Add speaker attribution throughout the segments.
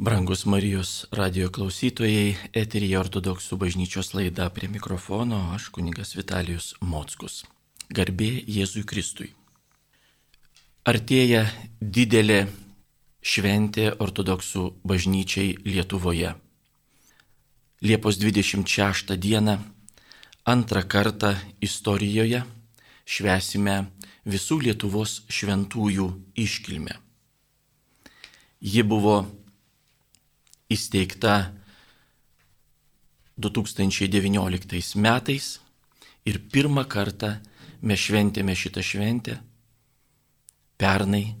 Speaker 1: Brangus Marijos radio klausytojai, eterija ortodoksų bažnyčios laida prie mikrofono, aš kuningas Vitalijus Mockus. Garbė Jėzui Kristui. Artėja didelė šventė ortodoksų bažnyčiai Lietuvoje. Liepos 26 dieną antrą kartą istorijoje švesime visų Lietuvos šventųjų iškilmę. Ji buvo įsteigta 2019 metais ir pirmą kartą mes šventėme šitą šventę pernai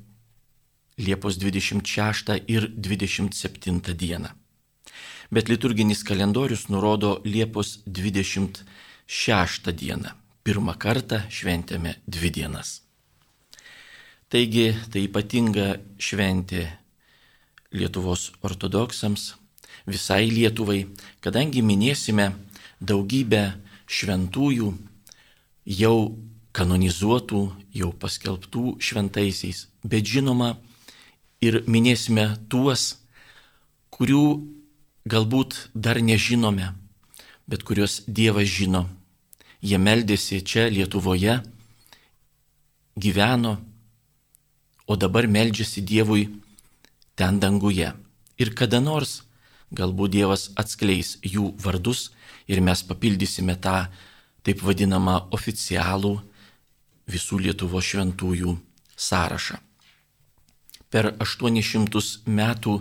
Speaker 1: Liepos 26 ir 27 dieną. Bet liturginis kalendorius nurodo Liepos 26 dieną. Pirmą kartą šventėme dvi dienas. Taigi tai ypatinga šventė Lietuvos ortodoksams, visai Lietuvai, kadangi minėsime daugybę šventųjų, jau kanonizuotų, jau paskelbtų šventaisiais, bet žinoma ir minėsime tuos, kurių galbūt dar nežinome, bet kuriuos Dievas žino. Jie meldėsi čia Lietuvoje, gyveno, o dabar meldžiasi Dievui ten danguje. Ir kada nors galbūt Dievas atskleis jų vardus ir mes papildysime tą taip vadinamą oficialų visų Lietuvo šventųjų sąrašą. Per 800 metų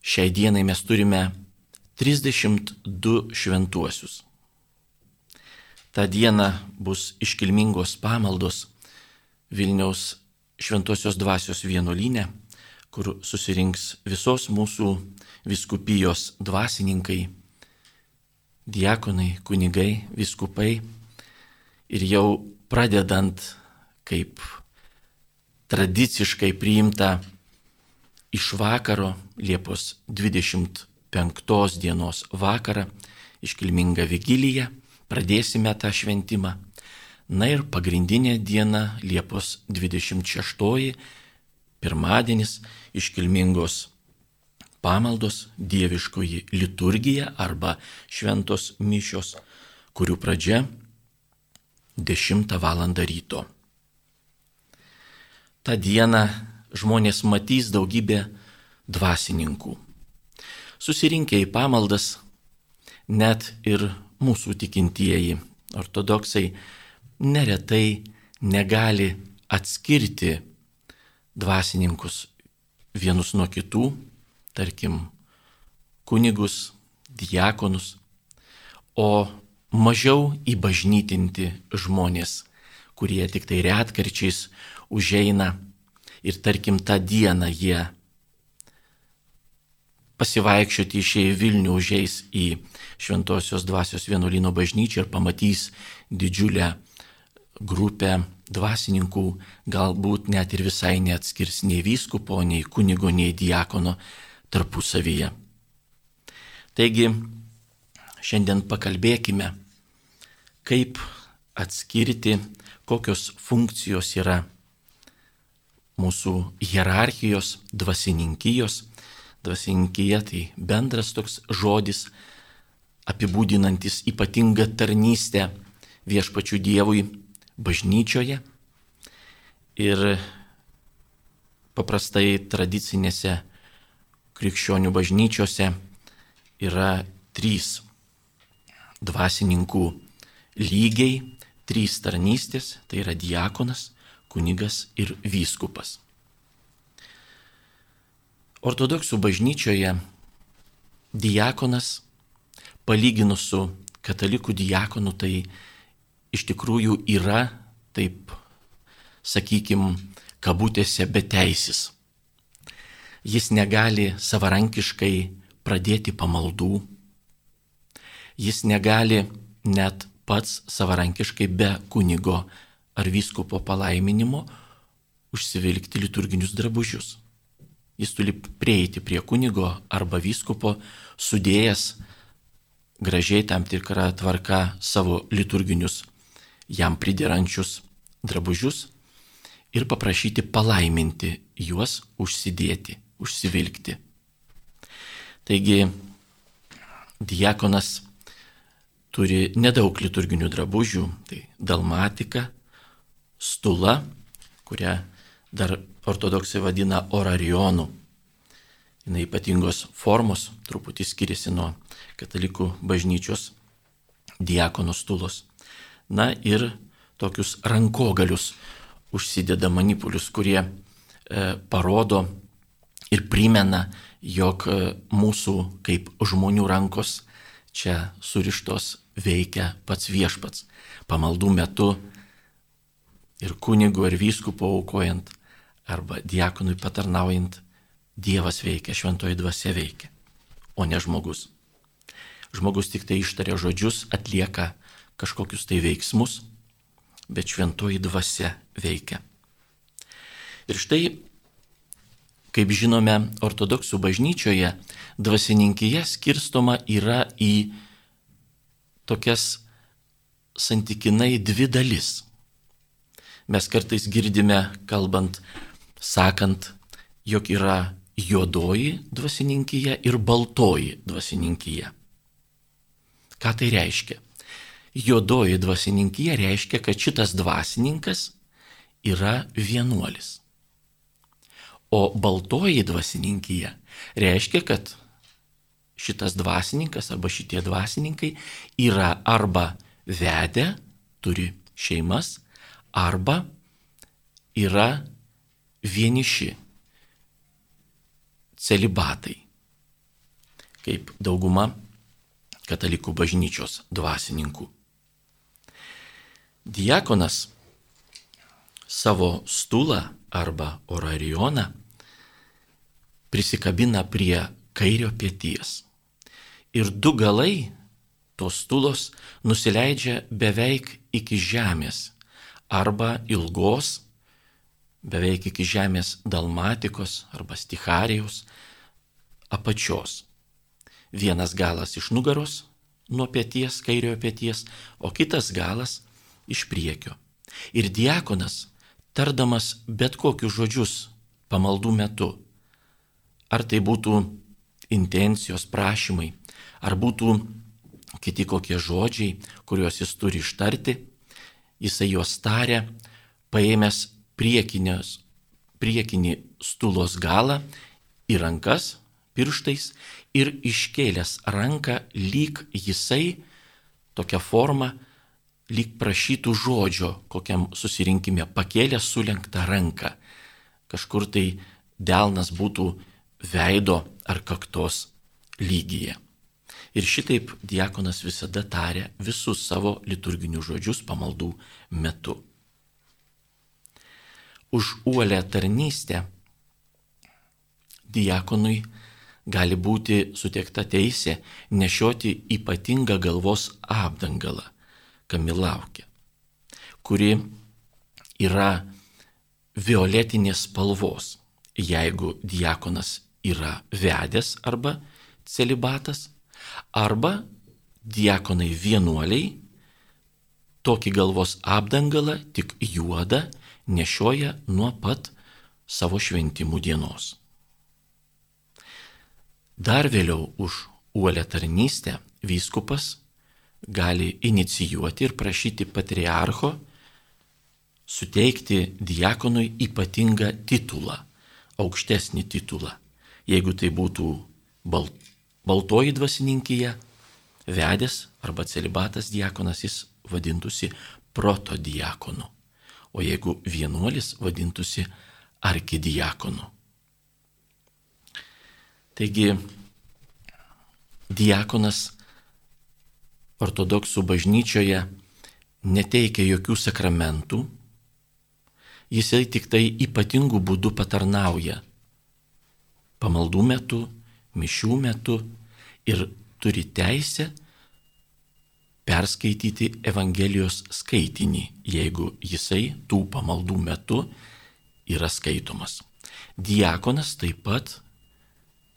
Speaker 1: šiai dienai mes turime 32 šventuosius. Ta diena bus iškilmingos pamaldos Vilniaus Šventosios dvasios vienuolynė kur susirinks visos mūsų viskupijos dvasininkai, diakonai, kunigai, viskupai ir jau pradedant kaip tradiciškai priimta iš vakaro Liepos 25 dienos vakarą iškilmingą vigiliją, pradėsime tą šventimą. Na ir pagrindinė diena Liepos 26 pirmadienis iškilmingos pamaldos, dieviškoji liturgija arba šventos mišios, kurių pradžia 10 val. ryto. Ta diena žmonės matys daugybę dvasininkų. Susirinkę į pamaldas, net ir mūsų tikintieji ortodoksai neretai negali atskirti dvasininkus vienus nuo kitų, tarkim, kunigus, diakonus, o mažiau įbažnytinti žmonės, kurie tik tai retkarčiais užeina ir tarkim tą dieną jie pasivaikščioti išėję Vilnių užeis į Šventojios dvasios vienuolino bažnyčią ir pamatys didžiulę grupę dvasininkų galbūt net ir visai neatskirs nei vyskupo, nei kunigo, nei diakono tarpusavyje. Taigi, šiandien pakalbėkime, kaip atskirti, kokios funkcijos yra mūsų hierarchijos, dvasininkijos. Dvasininkija tai bendras toks žodis, apibūdinantis ypatingą tarnystę viešpačių Dievui bažnyčioje ir paprastai tradicinėse krikščionių bažnyčiose yra trys dvasininkų lygiai, trys tarnystės, tai yra diakonas, kunigas ir vyskupas. Ortodoksų bažnyčioje diakonas, palyginus su katalikų diakonu, tai iš tikrųjų yra, taip sakykim, kabutėse beteisis. Jis negali savarankiškai pradėti pamaldų, jis negali net pats savarankiškai be kunigo ar vyskupo palaiminimo užsivilkti liturginius drabužius. Jis turi prieiti prie kunigo arba vyskupo, sudėjęs gražiai tam tikrą tvarką savo liturginius jam priderančius drabužius ir paprašyti palaiminti juos užsidėti, užsivilkti. Taigi, diakonas turi nedaug liturginių drabužių, tai dalmatika, stula, kurią dar ortodoksai vadina orarionu. Jis ypatingos formos, truputį skiriasi nuo katalikų bažnyčios diakonų stulos. Na ir tokius rankogalius užsideda manipulius, kurie e, parodo ir primena, jog e, mūsų kaip žmonių rankos čia surištos veikia pats viešpats. Pamaldų metu ir kunigų ar vyskupo aukojant arba diakonui patarnaujant, Dievas veikia, šventoji dvasia veikia, o ne žmogus. Žmogus tik tai ištaria žodžius, atlieka kažkokius tai veiksmus, bet šventoji dvasia veikia. Ir štai Kaip žinome, ortodoksų bažnyčioje dvasininkija skirstoma yra į tokias santykinai dvi dalis. Mes kartais girdime, kalbant, sakant, jog yra juodoji dvasininkija ir baltoji dvasininkija. Ką tai reiškia? Juodoji dvasininkija reiškia, kad šitas dvasininkas yra vienuolis. O baltoji dvasininkija reiškia, kad šitas dvasininkas arba šitie dvasininkai yra arba vedę, turi šeimas, arba yra vieniši celibatai, kaip dauguma katalikų bažnyčios dvasininkų. Diakonas savo stulą arba orarioną prisikabina prie kairio pėties. Ir du galai tos tulos nusileidžia beveik iki žemės arba ilgos, beveik iki žemės dalmatikos arba sticharijos apačios. Vienas galas iš nugaros nuo pėties, kairiojo pėties, o kitas galas iš priekio. Ir diakonas tardamas bet kokius žodžius pamaldų metu. Ar tai būtų intencijos prašymai, ar būtų kiti kokie žodžiai, kuriuos jis turi ištarti, jisai juos tarė, paėmęs priekinį stulos galą į rankas, pirštais ir iškėlęs ranką lyg jisai tokia forma lyg prašytų žodžio kokiam susirinkime, pakėlė sulenktą ranką. Kažkur tai delnas būtų veido ar kaktos lygyje. Ir šitaip diakonas visada tarė visus savo liturginius žodžius pamaldų metu. Už uolę tarnystę diakonui gali būti suteikta teisė nešioti ypatingą galvos apdangalą kamilaukia, kuri yra violetinės spalvos, jeigu diakonas yra vedęs arba celibatas, arba diakonai vienuoliai tokį galvos apdangalą, tik juodą, nešioja nuo pat savo šventimų dienos. Dar vėliau už uolę tarnystę vyskupas gali inicijuoti ir prašyti patriarcho suteikti diakonui ypatingą titulą, aukštesnį titulą. Jeigu tai būtų bal, baltoji dvasininkija, vedęs arba celibatas diakonas, jis vadintųsi protodiakonu. O jeigu vienuolis vadintųsi arkidiakonu. Taigi, diakonas ortodoksų bažnyčioje neteikia jokių sakramentų, jisai tik tai ypatingų būdų patarnauja pamaldų metu, mišių metu ir turi teisę perskaityti Evangelijos skaitinį, jeigu jisai tų pamaldų metu yra skaitomas. Diakonas taip pat,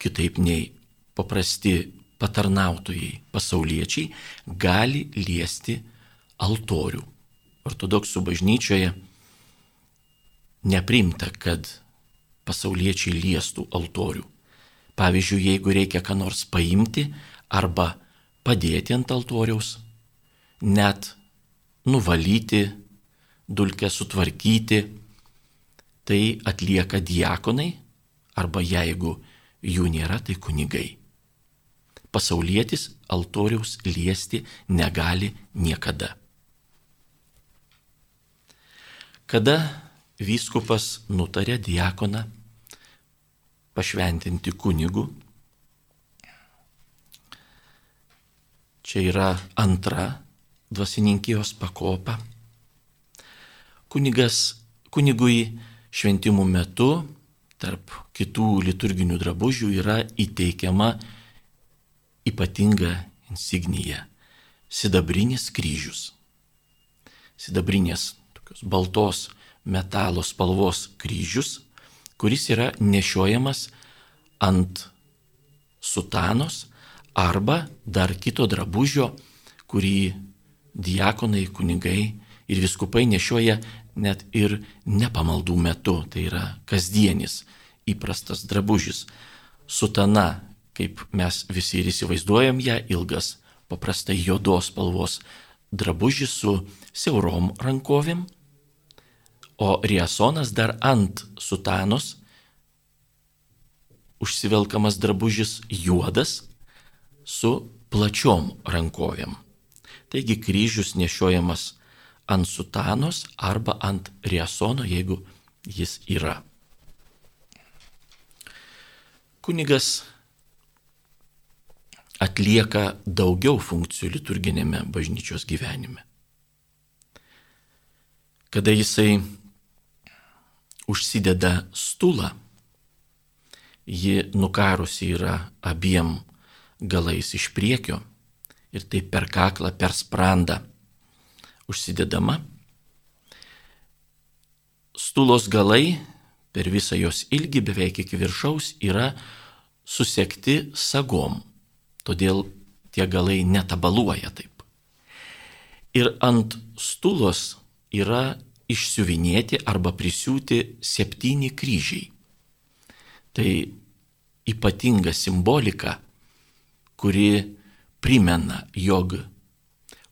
Speaker 1: kitaip nei paprasti patarnautojai, pasauliečiai gali liesti altorių. Ortodoksų bažnyčioje neprimta, kad pasauliečiai liestų altorių. Pavyzdžiui, jeigu reikia ką nors paimti arba padėti ant altoriaus, net nuvalyti, dulkę sutvarkyti, tai atlieka diakonai arba jeigu jų nėra, tai kunigai. Pasaulietis altoriaus liesti negali niekada. Kada vyskupas nutarė diakoną pašventinti kunigu, čia yra antra dvasininkijos pakopa. Kunigas, kunigui šventimų metu tarp kitų liturginių drabužių yra įteikiama ypatinga insignija - sidabrinis kryžius. Sidabrinės tokios baltos metalo spalvos kryžius, kuris yra nešiojamas ant sutanos arba dar kito drabužio, kurį diakonai, kunigai ir viskupai nešioja net ir nepamaldų metu, tai yra kasdienis įprastas drabužis. Sutana, kaip mes visi ir įsivaizduojam ją, ilgas, paprastai juodos spalvos drabužis su siaurom rankovėm, o riasonas dar ant sutanos užsivelkamas drabužis juodas su plačiom rankovėm. Taigi kryžius nešiojamas ant sutanos arba ant riasono, jeigu jis yra. Kunigas atlieka daugiau funkcijų liturginėme bažnyčios gyvenime. Kada jisai užsideda stulą, ji nukarusi yra abiem galais iš priekio ir tai per kaklą, per sprandą užsidedama. Stulos galai per visą jos ilgį beveik iki viršaus yra susekti sagom, todėl tie galai netabaluoja taip. Ir ant stulos yra išsiuvinėti arba prisiūti septyni kryžiai. Tai ypatinga simbolika, kuri primena, jog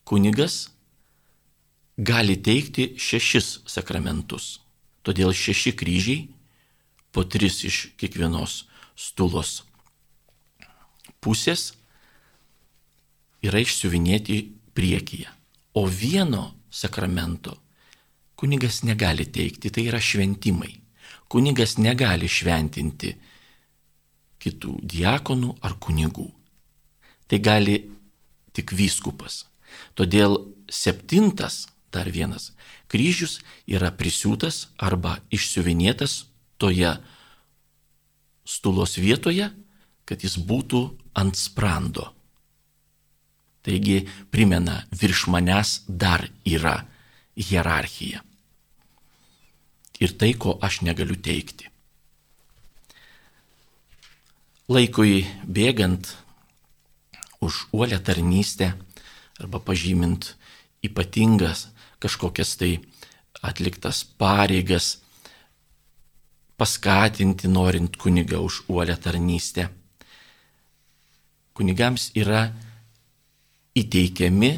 Speaker 1: kunigas gali teikti šešis sakramentus. Todėl šeši kryžiai, po tris iš kiekvienos stulos pusės, yra išsiuvinėti priekyje. O vieno sakramento kunigas negali teikti, tai yra šventimai. Kunigas negali šventinti kitų diakonų ar kunigų. Tai gali tik vyskupas. Todėl septintas Dar vienas. Kryžius yra prisiūtas arba išsiuvinėtas toje stulos vietoje, kad jis būtų ant sprando. Taigi primena, virš manęs dar yra hierarchija. Ir tai, ko aš negaliu teikti. Laikui bėgant už uolę tarnystę arba pažymint ypatingas kažkokias tai atliktas pareigas, paskatinti norint kunigą už uolę tarnystę. Kunigams yra įteikiami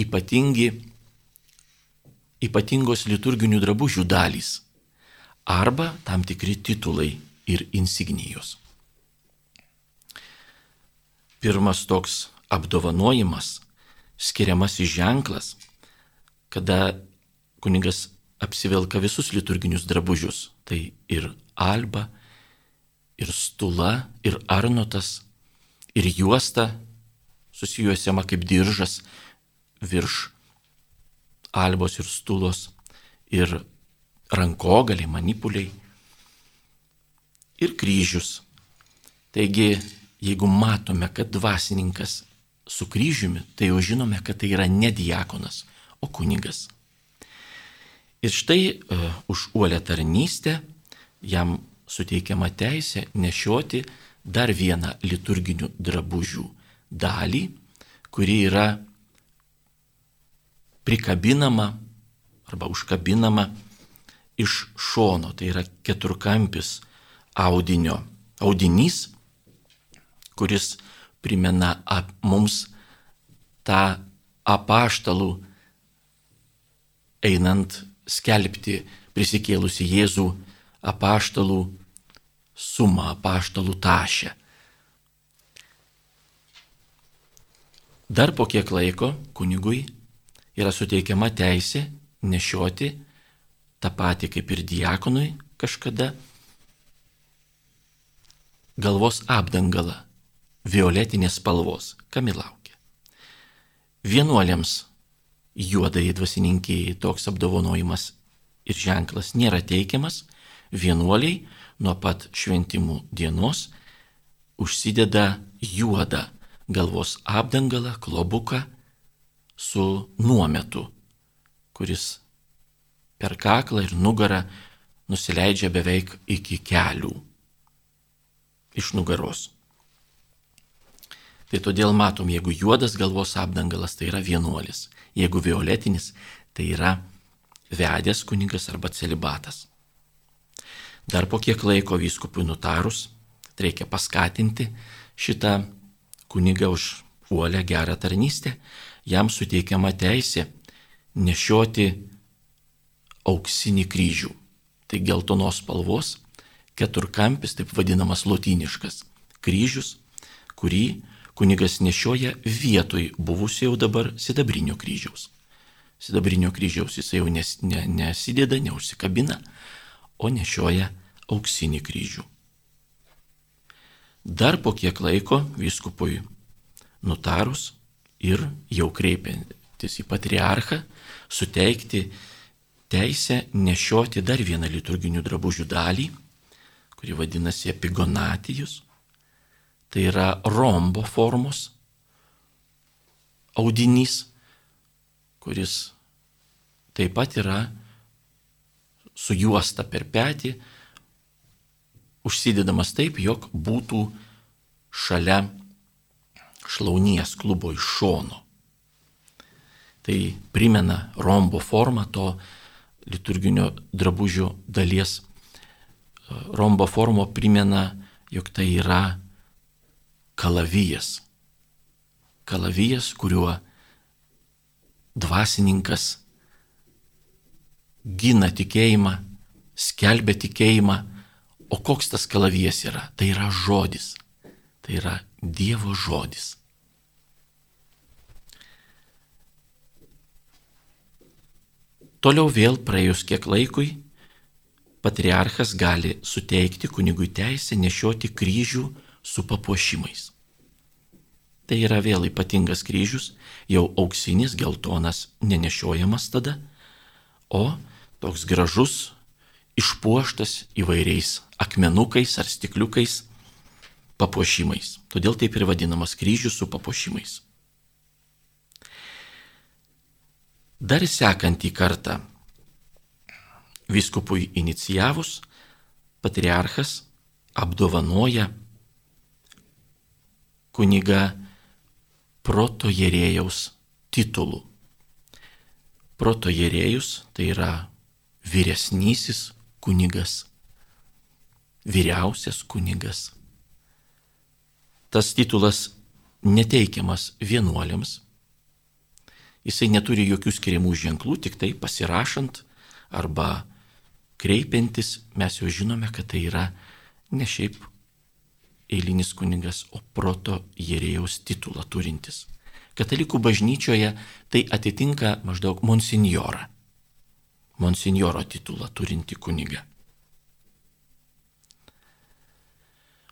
Speaker 1: ypatingi, ypatingos liturginių drabužių dalys arba tam tikri titulai ir insignijos. Pirmas toks apdovanojimas, skiriamasis ženklas kada kunigas apsivelka visus liturginius drabužius. Tai ir alba, ir stula, ir arnotas, ir juosta susijuosiama kaip diržas virš albos ir stulos, ir rankogaliai, manipuliai, ir kryžius. Taigi, jeigu matome, kad dvasininkas su kryžiumi, tai jau žinome, kad tai yra ne diakonas, o kunigas. Ir štai uh, už uolę tarnystę jam suteikiama teisė nešioti dar vieną liturginių drabužių dalį, kuri yra prikabinama arba užkabinama iš šono, tai yra keturkampis audinio, audinys, kuris primena ap, mums tą apaštalų einant skelbti prisikėlusi Jėzų apaštalų sumą, apaštalų tašę. Dar po kiek laiko kunigui yra suteikiama teisė nešioti tą patį kaip ir diakonui kažkada galvos apdangalą violetinės spalvos, kam įlaukia. Vienuoliams juodai dvasininkijai toks apdovanojimas ir ženklas nėra teikiamas, vienuoliai nuo pat šventimų dienos užsideda juodą galvos apdangalą, klobuką su nuometu, kuris per kaklą ir nugarą nusileidžia beveik iki kelių iš nugaros. Tai todėl matom, jeigu juodas galvos apdangalas, tai yra vienuolis, jeigu violetinis, tai yra vedęs kunigas arba celibatas. Dar po kiek laiko vyskupui nutarus, reikia paskatinti šitą kunigą už uolę gerą tarnystę, jam suteikiama teisė nešioti auksinį kryžių. Tai geltonos spalvos, keturkampis, taip vadinamas lotyniškas kryžius, kurį kunigas nešioja vietoj buvusio jau dabar sidabrinio kryžiaus. Sidabrinio kryžiaus jisai jau nes, ne, nesideda, neužsikabina, o nešioja auksinį kryžių. Dar po kiek laiko viskupui nutarus ir jau kreipiantis į patriarchą, suteikti teisę nešioti dar vieną liturginių drabužių dalį, kuri vadinasi epigonatijus. Tai yra rombo formos audinys, kuris taip pat yra sujuosta per petį, užsidedamas taip, jog būtų šalia šlaunies klubo iš šono. Tai primena rombo formą to liturginio drabužio dalies. Rombo formo primena, jog tai yra kalavijas. Kalavijas, kuriuo dvasininkas gina tikėjimą, skelbia tikėjimą, o koks tas kalavijas yra? Tai yra žodis. Tai yra Dievo žodis. Toliau vėl praėjus kiek laikui, patriarchas gali suteikti kunigui teisę nešioti kryžių su papuošimais. Tai yra vėl ypatingas kryžius, jau auksinis, geltonas, nenešiojamas tada, o toks gražus, išpuoštas įvairiais akmenukais ar stikliukais papuošimais. Todėl taip ir vadinamas kryžius su papuošimais. Dar sekantį kartą viskupui inicijavus, patriarchas apdovanoja kuniga protojerėjaus titulu. Protojerėjus tai yra vyresnysis kunigas, vyriausias kunigas. Tas titulas neteikiamas vienuoliams, jisai neturi jokių skiriamų ženklų, tik tai pasirašant arba kreipiantis mes jau žinome, kad tai yra ne šiaip eilinis kunigas, o proto jėrėjaus titulą turintis. Katalikų bažnyčioje tai atitinka maždaug monsinjorą. Monsinjoro titulą turinti kuniga.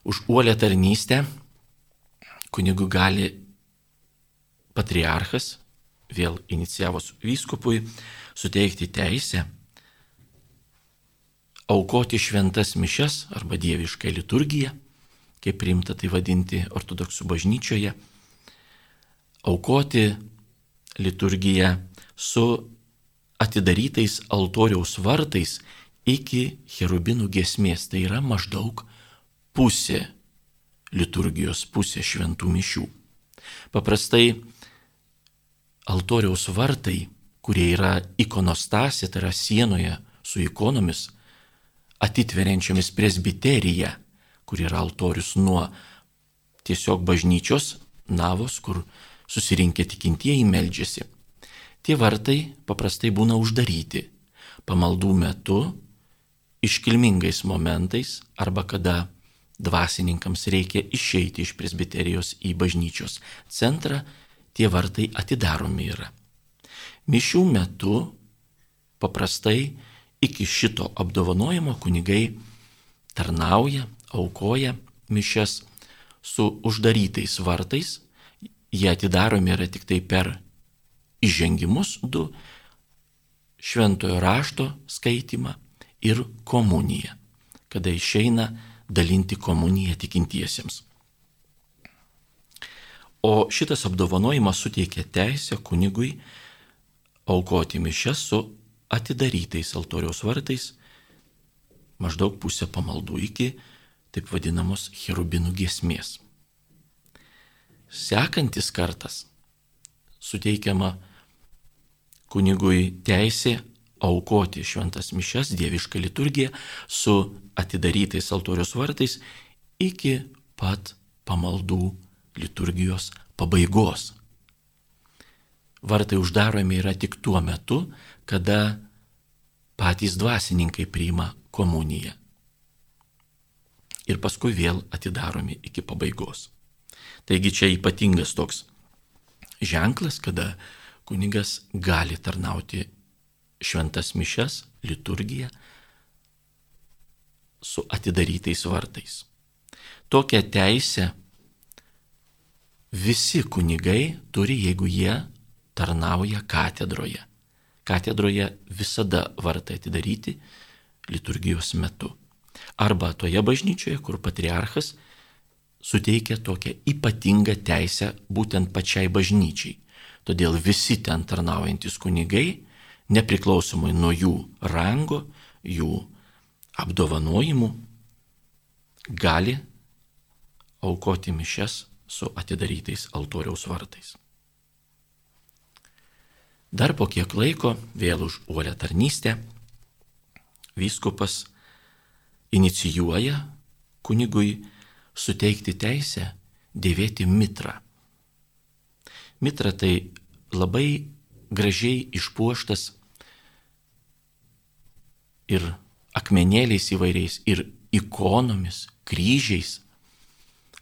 Speaker 1: Už uolę tarnystę kunigų gali patriarchas vėl inicijavus vyskupui suteikti teisę aukoti šventas mišes arba dievišką liturgiją, kaip priimta tai vadinti ortodoksų bažnyčioje, aukoti liturgiją su atidarytais altoriaus vartais iki cherubinų gesmės, tai yra maždaug pusė liturgijos, pusė šventų mišių. Paprastai altoriaus vartai, kurie yra ikonostasė, tai yra sienoje su ikonomis, atitveriančiomis presbiteriją, kur yra altorius nuo tiesiog bažnyčios navos, kur susirinkę tikintieji meldžiasi. Tie vartai paprastai būna uždaryti pamaldų metu, iškilmingais momentais arba kada dvasininkams reikia išeiti iš presbiterijos į bažnyčios centrą, tie vartai atidaromi yra. Mišių metu paprastai iki šito apdovanojimo kunigai tarnauja, aukoja mišes su uždarytais vartais, jie atidaromi yra tik tai per įžengimus du, šventojo rašto skaitimą ir komuniją, kada išeina dalinti komuniją tikintiesiems. O šitas apdovanojimas suteikia teisę kunigui aukoti mišes su atidarytais altoriaus vartais maždaug pusę pamaldų iki taip vadinamos cherubinų giesmės. Sekantis kartas suteikiama kunigui teisė aukoti šventas mišes, dievišką liturgiją su atidarytais altoriaus vartais iki pat pamaldų liturgijos pabaigos. Vartai uždaromi yra tik tuo metu, kada patys dvasininkai priima komuniją. Ir paskui vėl atidaromi iki pabaigos. Taigi čia ypatingas toks ženklas, kada kunigas gali tarnauti šventas mišes, liturgiją su atidarytais vartais. Tokią teisę visi kunigai turi, jeigu jie tarnauja katedroje. Katedroje visada vartai atidaryti liturgijos metu. Arba toje bažnyčioje, kur patriarchas suteikia tokią ypatingą teisę būtent pačiai bažnyčiai. Todėl visi ten tarnaujantis kunigai nepriklausomai nuo jų rango, jų apdovanojimų, gali aukoti mišes su atidarytais altoriaus vartais. Dar po kiek laiko, vėl už uolę tarnystę, vyskupas inicijuoja kunigui suteikti teisę dėvėti mitrą. Mitra tai labai gražiai išpuoštas ir akmenėliais įvairiais, ir ikonomis, kryžiais,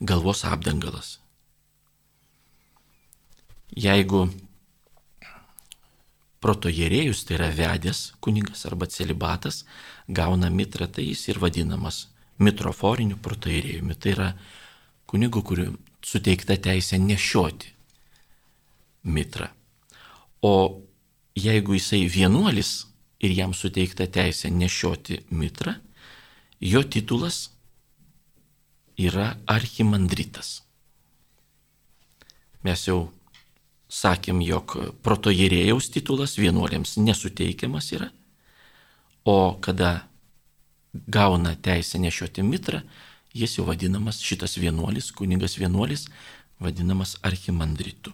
Speaker 1: galvos apdangalas. Jeigu protojerėjus, tai yra vedęs kuningas arba celibatas, gauna mitrą, tai jis ir vadinamas mitroforiniu protojerėjumi. Tai yra kunigu, kuriu suteikta teisė nešioti mitrą. O jeigu jisai vienuolis, ir jam suteikta teisė nešioti mitrą, jo titulas yra archimandritas. Mes jau sakėm, jog protojerėjaus titulas vienuolėms nesuteikiamas yra, o kada gauna teisę nešioti mitrą, jis jau vadinamas šitas vienuolis, kunigas vienuolis, vadinamas archimandritu.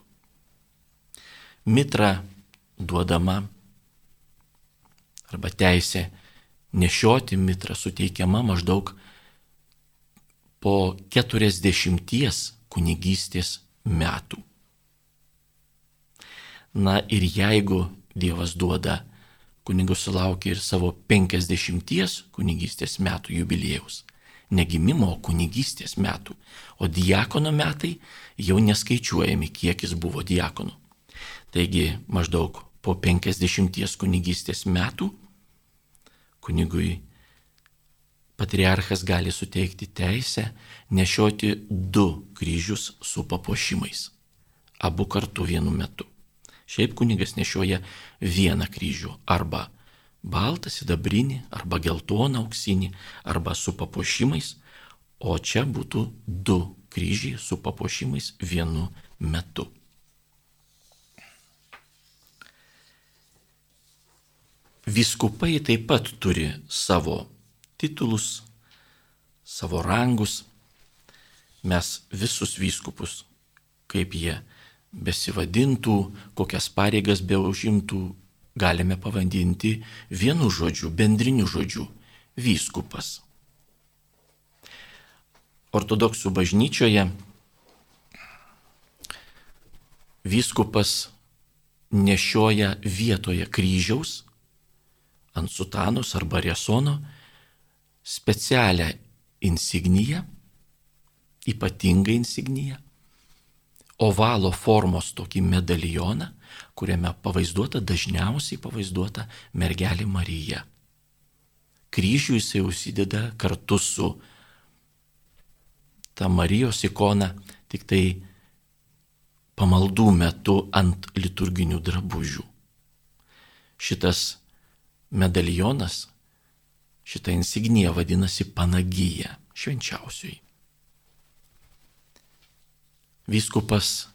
Speaker 1: Mitra duodama arba teisė nešioti mitrą suteikiama maždaug po 40 kunigystės metų. Na ir jeigu Dievas duoda, kunigas sulaukia ir savo 50 kunigystės metų jubiliejaus, negimimo kunigystės metų, o diakono metai jau neskaičiuojami, kiek jis buvo diakonu. Taigi maždaug po 50 kunigystės metų kunigui patriarchas gali suteikti teisę nešioti du kryžius su papuošimais. Abu kartu vienu metu. Šiaip kunigas nešioja vieną kryžių arba baltą, sidabrinį, arba geltoną, auksinį, arba su papuošimais, o čia būtų du kryžiai su papuošimais vienu metu. Viskupai taip pat turi savo titulus, savo rangus. Mes visus vyskupus, kaip jie besivadintų, kokias pareigas be užimtų, galime pavadinti vienu žodžiu, bendriniu žodžiu - vyskupas. Ortodoksų bažnyčioje vyskupas nešioja vietoje kryžiaus ant sutanos arba resono specialią insigniją, ypatingą insigniją, ovalo formos tokį medalioną, kuriame pavaizduota dažniausiai pavaizduota mergelė Marija. Kryžių jisai užsideda kartu su ta Marijos ikona, tik tai pamaldų metu ant liturginių drabužių. Šitas medalionas, šita insignija vadinasi Panagija, švenčiausiai. Vyskupas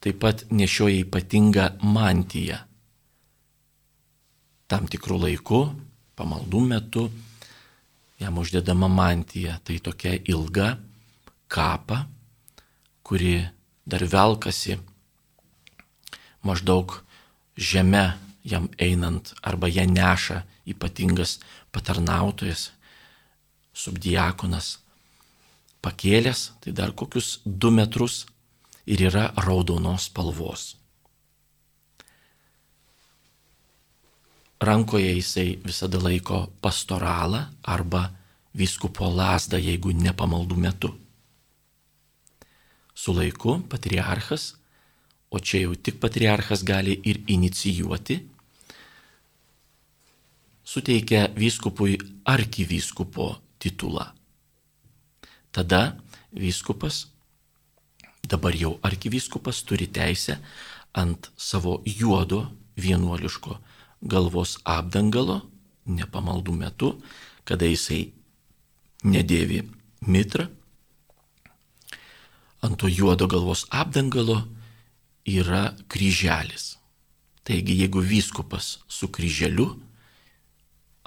Speaker 1: taip pat nešioja ypatingą mantiją. Tam tikrų laikų, pamaldų metu, jam uždedama mantija. Tai tokia ilga kapa, kuri dar velkasi maždaug žeme jam einant arba ją neša ypatingas patarnautojas, subdiakonas pakėlęs, tai dar kokius du metrus ir yra raudonos spalvos. Rankoje jisai visada laiko pastoralą arba vyskupo lasdą, jeigu ne pamaldų metu. Su laiku patriarchas, o čia jau tik patriarchas gali ir inicijuoti, suteikia vyskupui arkivyskupo titulą. Tada vyskupas, dabar jau arkivyskupas turi teisę ant savo juodo vienuoliško galvos apdangalo, nepamaldų metu, kada jisai nedėvi mitrą, ant to juodo galvos apdangalo yra kryželis. Taigi, jeigu vyskupas su kryželiu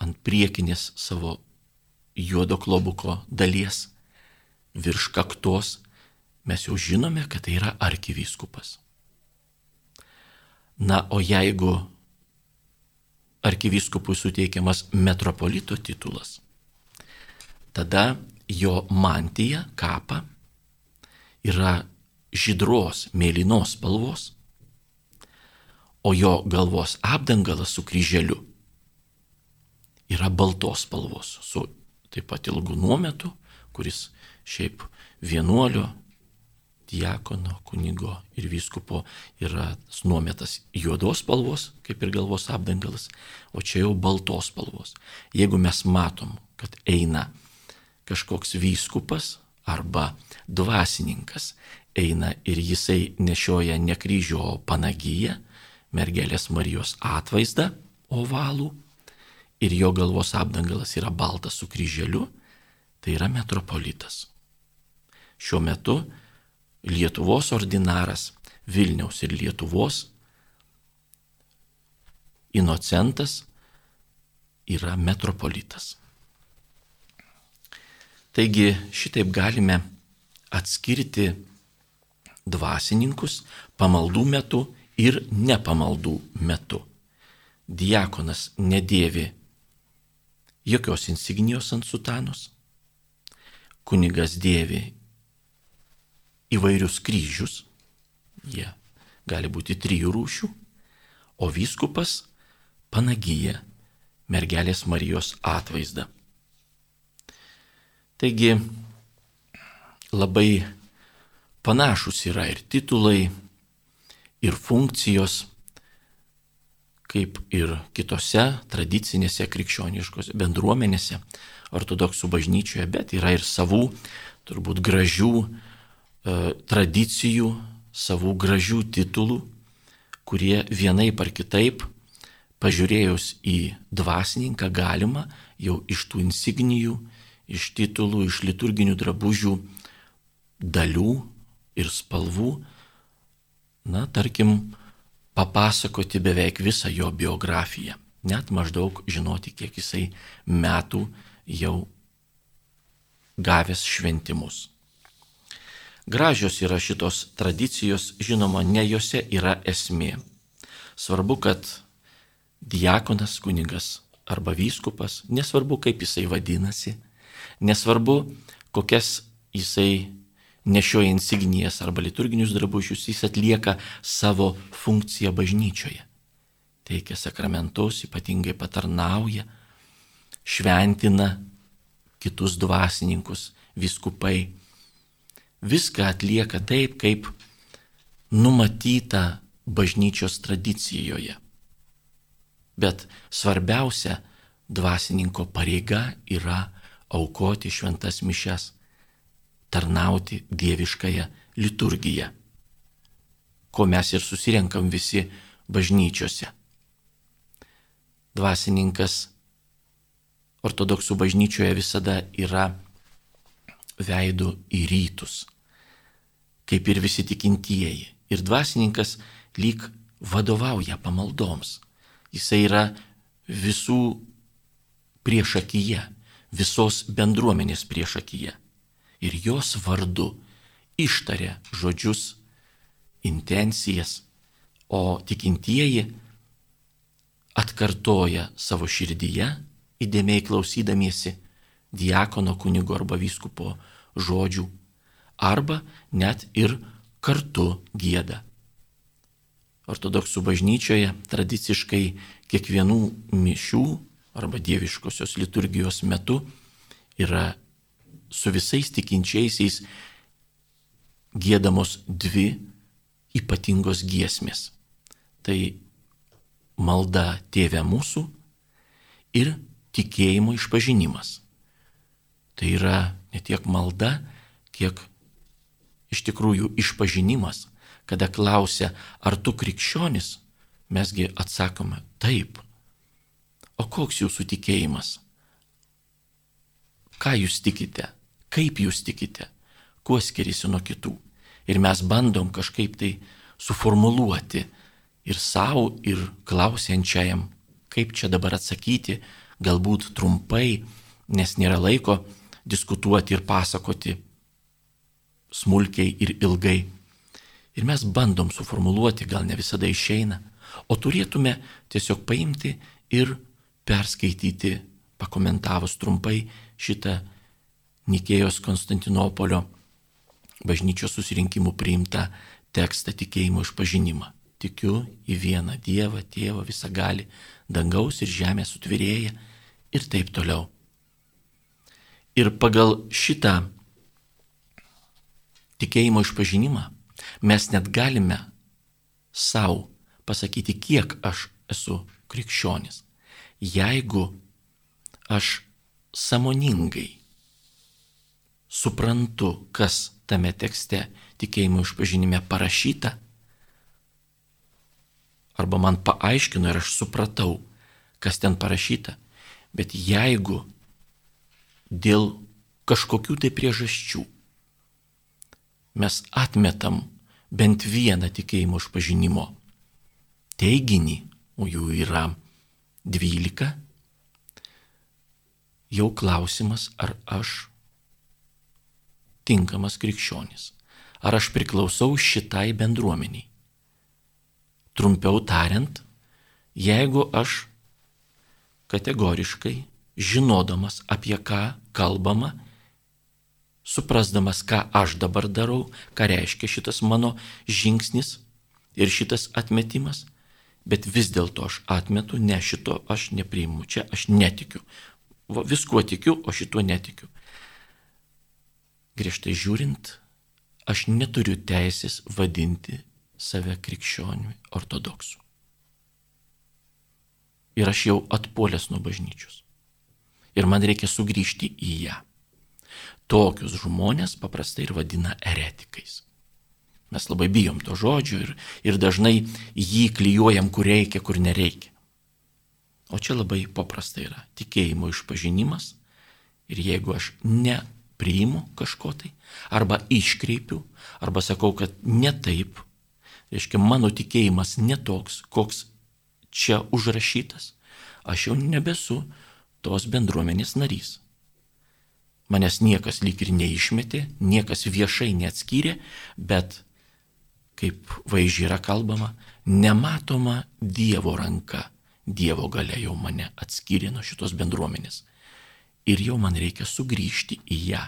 Speaker 1: ant priekinės savo juodo klobuko dalies virš kaktos, mes jau žinome, kad tai yra arkivyskupas. Na, o jeigu arkivyskupui suteikiamas metropolito titulas, tada jo mantija, kapa, yra žydros, mėlynos spalvos, o jo galvos apdangalas su kryželiu yra baltos spalvos, su taip pat ilgu nuometu, kuris šiaip vienuolio, diakono, kunigo ir vyskupo yra nuometas juodos spalvos, kaip ir galvos apdangalas, o čia jau baltos spalvos. Jeigu mes matom, kad eina kažkoks vyskupas arba dvasininkas, eina ir jisai nešioja ne kryžių, o panagyją, mergelės Marijos atvaizdą ovalų ir jo galvos apdangalas yra baltas su kryželiu, tai yra metropolitas. Šiuo metu Lietuvos ordinaras Vilniaus ir Lietuvos inocentas yra metropolitas. Taigi šitaip galime atskirti dvasininkus pamaldų metu ir nepamaldų metu. Diakonas nedėvi jokios insignijos ant sutanos, kunigas dėvi įvairius kryžius, jie gali būti trijų rūšių, o vyskupas panagyja mergelės Marijos atvaizdą. Taigi labai panašus yra ir titulai, ir funkcijos, kaip ir kitose tradicinėse krikščioniškose bendruomenėse, ortodoksų bažnyčioje, bet yra ir savų, turbūt gražių E, tradicijų, savų gražių titulų, kurie vienaip ar kitaip, pažiūrėjus į dvasininką, galima jau iš tų insignijų, iš titulų, iš liturginių drabužių dalių ir spalvų, na, tarkim, papasakoti beveik visą jo biografiją, net maždaug žinoti, kiek jisai metų jau gavęs šventimus. Gražios yra šitos tradicijos, žinoma, ne juose yra esmė. Svarbu, kad diakonas, kunigas arba vyskupas, nesvarbu, kaip jisai vadinasi, nesvarbu, kokias jisai nešioja insignijas arba liturginius drabužius, jis atlieka savo funkciją bažnyčioje. Teikia sakramentus, ypatingai patarnauja, šventina kitus dvasininkus, viskupai. Viską atlieka taip, kaip numatyta bažnyčios tradicijoje. Bet svarbiausia dvasininko pareiga yra aukoti šventas mišes tarnauti dieviškąją liturgiją, ko mes ir susirenkam visi bažnyčiose. Dvasininkas ortodoksų bažnyčioje visada yra veidų į rytus, kaip ir visi tikintieji. Ir dvasininkas lyg vadovauja pamaldoms. Jisai yra visų priešakyje, visos bendruomenės priešakyje ir jos vardu ištarė žodžius, intencijas, o tikintieji atkartoja savo širdyje, įdėmiai klausydamiesi diakono kunigo arba vyskupo žodžių, arba net ir kartu gėda. Ortodoksų bažnyčioje tradiciškai kiekvienų mišių arba dieviškosios liturgijos metu yra su visais tikinčiaisiais gėdamos dvi ypatingos giesmės. Tai malda tėvė mūsų ir tikėjimo išpažinimas. Tai yra ne tiek malda, kiek iš tikrųjų išpažinimas, kada klausia, ar tu krikščionis, mesgi atsakome taip. O koks jūsų tikėjimas? Ką jūs tikite? Kaip jūs tikite, kuo skiriasi nuo kitų. Ir mes bandom kažkaip tai suformuluoti ir savo, ir klausiančiajam, kaip čia dabar atsakyti, galbūt trumpai, nes nėra laiko diskutuoti ir pasakoti smulkiai ir ilgai. Ir mes bandom suformuluoti, gal ne visada išeina, o turėtume tiesiog paimti ir perskaityti, pakomentavus trumpai šitą Nikėjos Konstantinopolio bažnyčios susirinkimų priimtą tekstą tikėjimo išpažinimą. Tikiu į vieną Dievą, Tėvą visą gali, dangaus ir žemės sutvirėja ir taip toliau. Ir pagal šitą tikėjimo išpažinimą mes net galime savo pasakyti, kiek aš esu krikščionis. Jeigu aš samoningai suprantu, kas tame tekste tikėjimo išpažinime parašyta, arba man paaiškino ir aš supratau, kas ten parašyta, bet jeigu dėl kažkokių tai priežasčių mes atmetam bent vieną tikėjimo išpažinimo teiginį, o jų yra dvylika, jau klausimas, ar aš tinkamas krikščionis? Ar aš priklausau šitai bendruomeniai? Trumpiau tariant, jeigu aš kategoriškai, žinodamas apie ką kalbama, suprasdamas, ką aš dabar darau, ką reiškia šitas mano žingsnis ir šitas atmetimas, bet vis dėlto aš atmetu, ne šito aš nepriimu, čia aš netikiu. Viskuo tikiu, o šituo netikiu griežtai žiūrint, aš neturiu teisės vadinti save krikščioniu ortodoksu. Ir aš jau atpuolęs nuo bažnyčios. Ir man reikia sugrįžti į ją. Tokius žmonės paprastai ir vadina eretikais. Mes labai bijom to žodžio ir, ir dažnai jį klyjuojam, kur reikia, kur nereikia. O čia labai paprasta yra tikėjimo išpažinimas ir jeigu aš ne priimu kažko tai, arba iškreipiu, arba sakau, kad ne taip, reiškia, mano tikėjimas netoks, koks čia užrašytas, aš jau nebesu tos bendruomenės narys. Manęs niekas lyg ir neišmetė, niekas viešai neatskyrė, bet, kaip vaizdžiai yra kalbama, nematoma Dievo ranka, Dievo galia jau mane atskyrė nuo šitos bendruomenės ir jau man reikia sugrįžti į ją,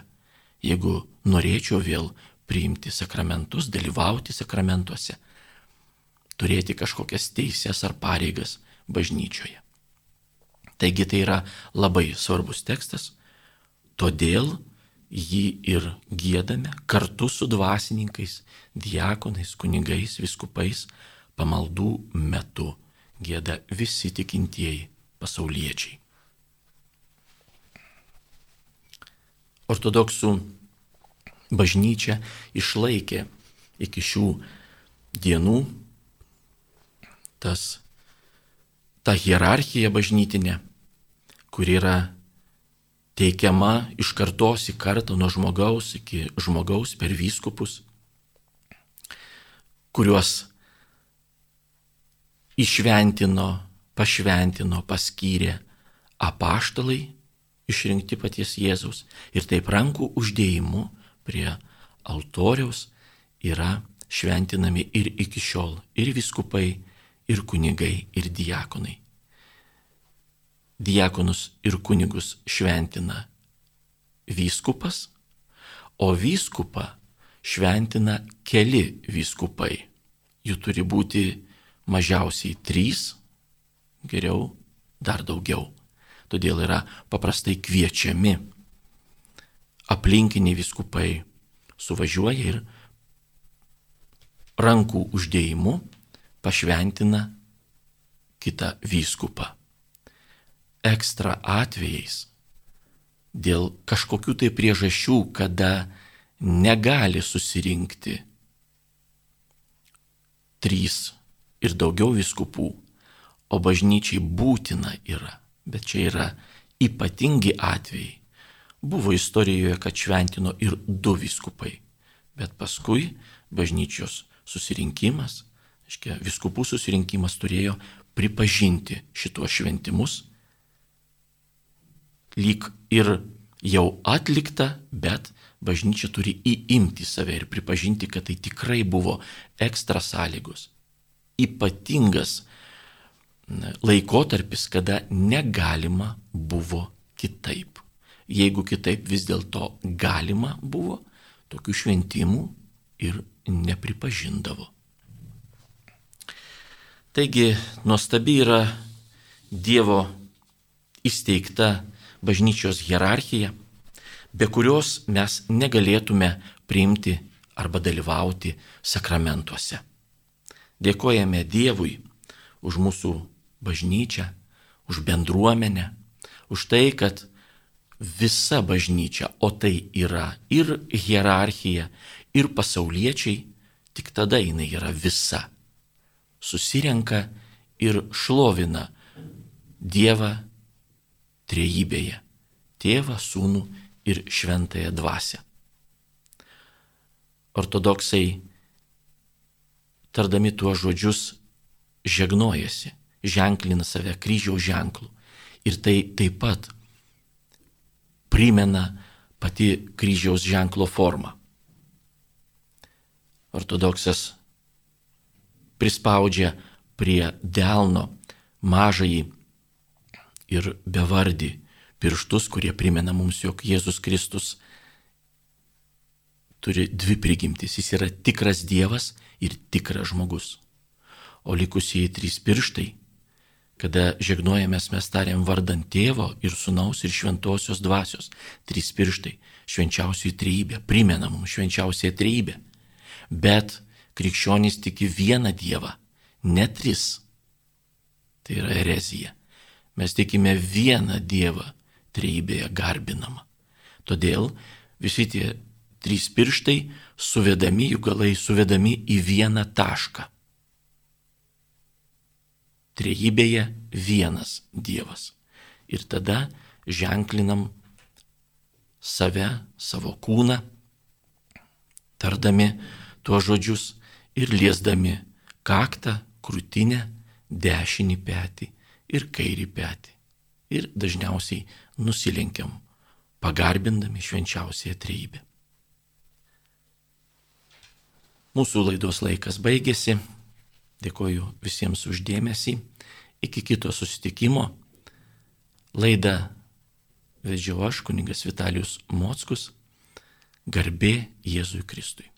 Speaker 1: jeigu norėčiau vėl priimti sakramentus, dalyvauti sakramentuose, turėti kažkokias teises ar pareigas bažnyčioje. Taigi tai yra labai svarbus tekstas, todėl jį ir gėdame kartu su dvasininkais, diakonais, kunigais, viskupais, pamaldų metu gėda visi tikintieji pasauliečiai. Ortodoksų bažnyčia išlaikė iki šių dienų tas, ta hierarchija bažnytinė, kur yra teikiama iš kartos į kartą nuo žmogaus iki žmogaus per vyskupus, kuriuos išventino, pašventino, paskyrė apaštalai išrinkti paties Jėzaus ir taip rankų uždėjimu prie altoriaus yra šventinami ir iki šiol ir viskupai, ir kunigai, ir diakonai. Diakonus ir kunigus šventina vyskupas, o vyskupą šventina keli vyskupai. Jų turi būti mažiausiai trys, geriau dar daugiau. Todėl yra paprastai kviečiami aplinkiniai viskupai suvažiuoja ir rankų uždėjimu pašventina kitą vyskupą. Ekstra atvejais dėl kažkokių tai priežasčių, kada negali susirinkti trys ir daugiau viskupų, o bažnyčiai būtina yra, bet čia yra ypatingi atvejai. Buvo istorijoje, kad šventino ir du viskupai, bet paskui bažnyčios susirinkimas, aiškia, viskupų susirinkimas turėjo pripažinti šituos šventimus, lyg ir jau atlikta, bet bažnyčia turi įimti save ir pripažinti, kad tai tikrai buvo ekstra sąlygos. Ypatingas laikotarpis, kada negalima buvo kitaip. Jeigu kitaip vis dėlto galima buvo, tokių šventimų ir nepripažindavo. Taigi nuostabi yra Dievo įsteigta bažnyčios hierarchija, be kurios mes negalėtume priimti arba dalyvauti sakramentuose. Dėkojame Dievui už mūsų bažnyčią, už bendruomenę, už tai, kad visa bažnyčia, o tai yra ir hierarchija, ir pasauliečiai, tik tada jinai yra visa. Susirenka ir šlovina Dievą trejybėje - tėvą, sūnų ir šventąją dvasę. Ortodoksai tardami tuos žodžius, žegnojasi, ženklina save kryžiaus ženklu. Ir tai taip pat primena pati kryžiaus ženklo formą. Ortodoksas prispaudžia prie delno mažąjį ir bevardį pirštus, kurie primena mums, jog Jėzus Kristus turi dvi prigimtis. Jis yra tikras Dievas ir tikras žmogus. O likusieji trys pirštai, kada žegnojamės mes tariam vardant tėvo ir sunaus ir šventosios dvasios, trys pirštai, švenčiausiai trybė, primena mums švenčiausiai trybė. Bet krikščionys tiki vieną Dievą, ne tris. Tai yra erezija. Mes tikime vieną Dievą trybėje garbinamą. Todėl visi tie trys pirštai suvedami, jų galai suvedami į vieną tašką. Trejybėje vienas Dievas. Ir tada ženklinam save, savo kūną, tardami tuos žodžius ir liesdami kaktą, krūtinę, dešinį petį ir kairį petį. Ir dažniausiai nusilenkiam, pagarbindami švenčiausiąją trejybę. Mūsų laidos laikas baigėsi. Dėkoju visiems uždėmesį. Iki kito susitikimo. Laidą vedžiau aš, kuningas Vitalijus Mockus. Garbė Jėzui Kristui.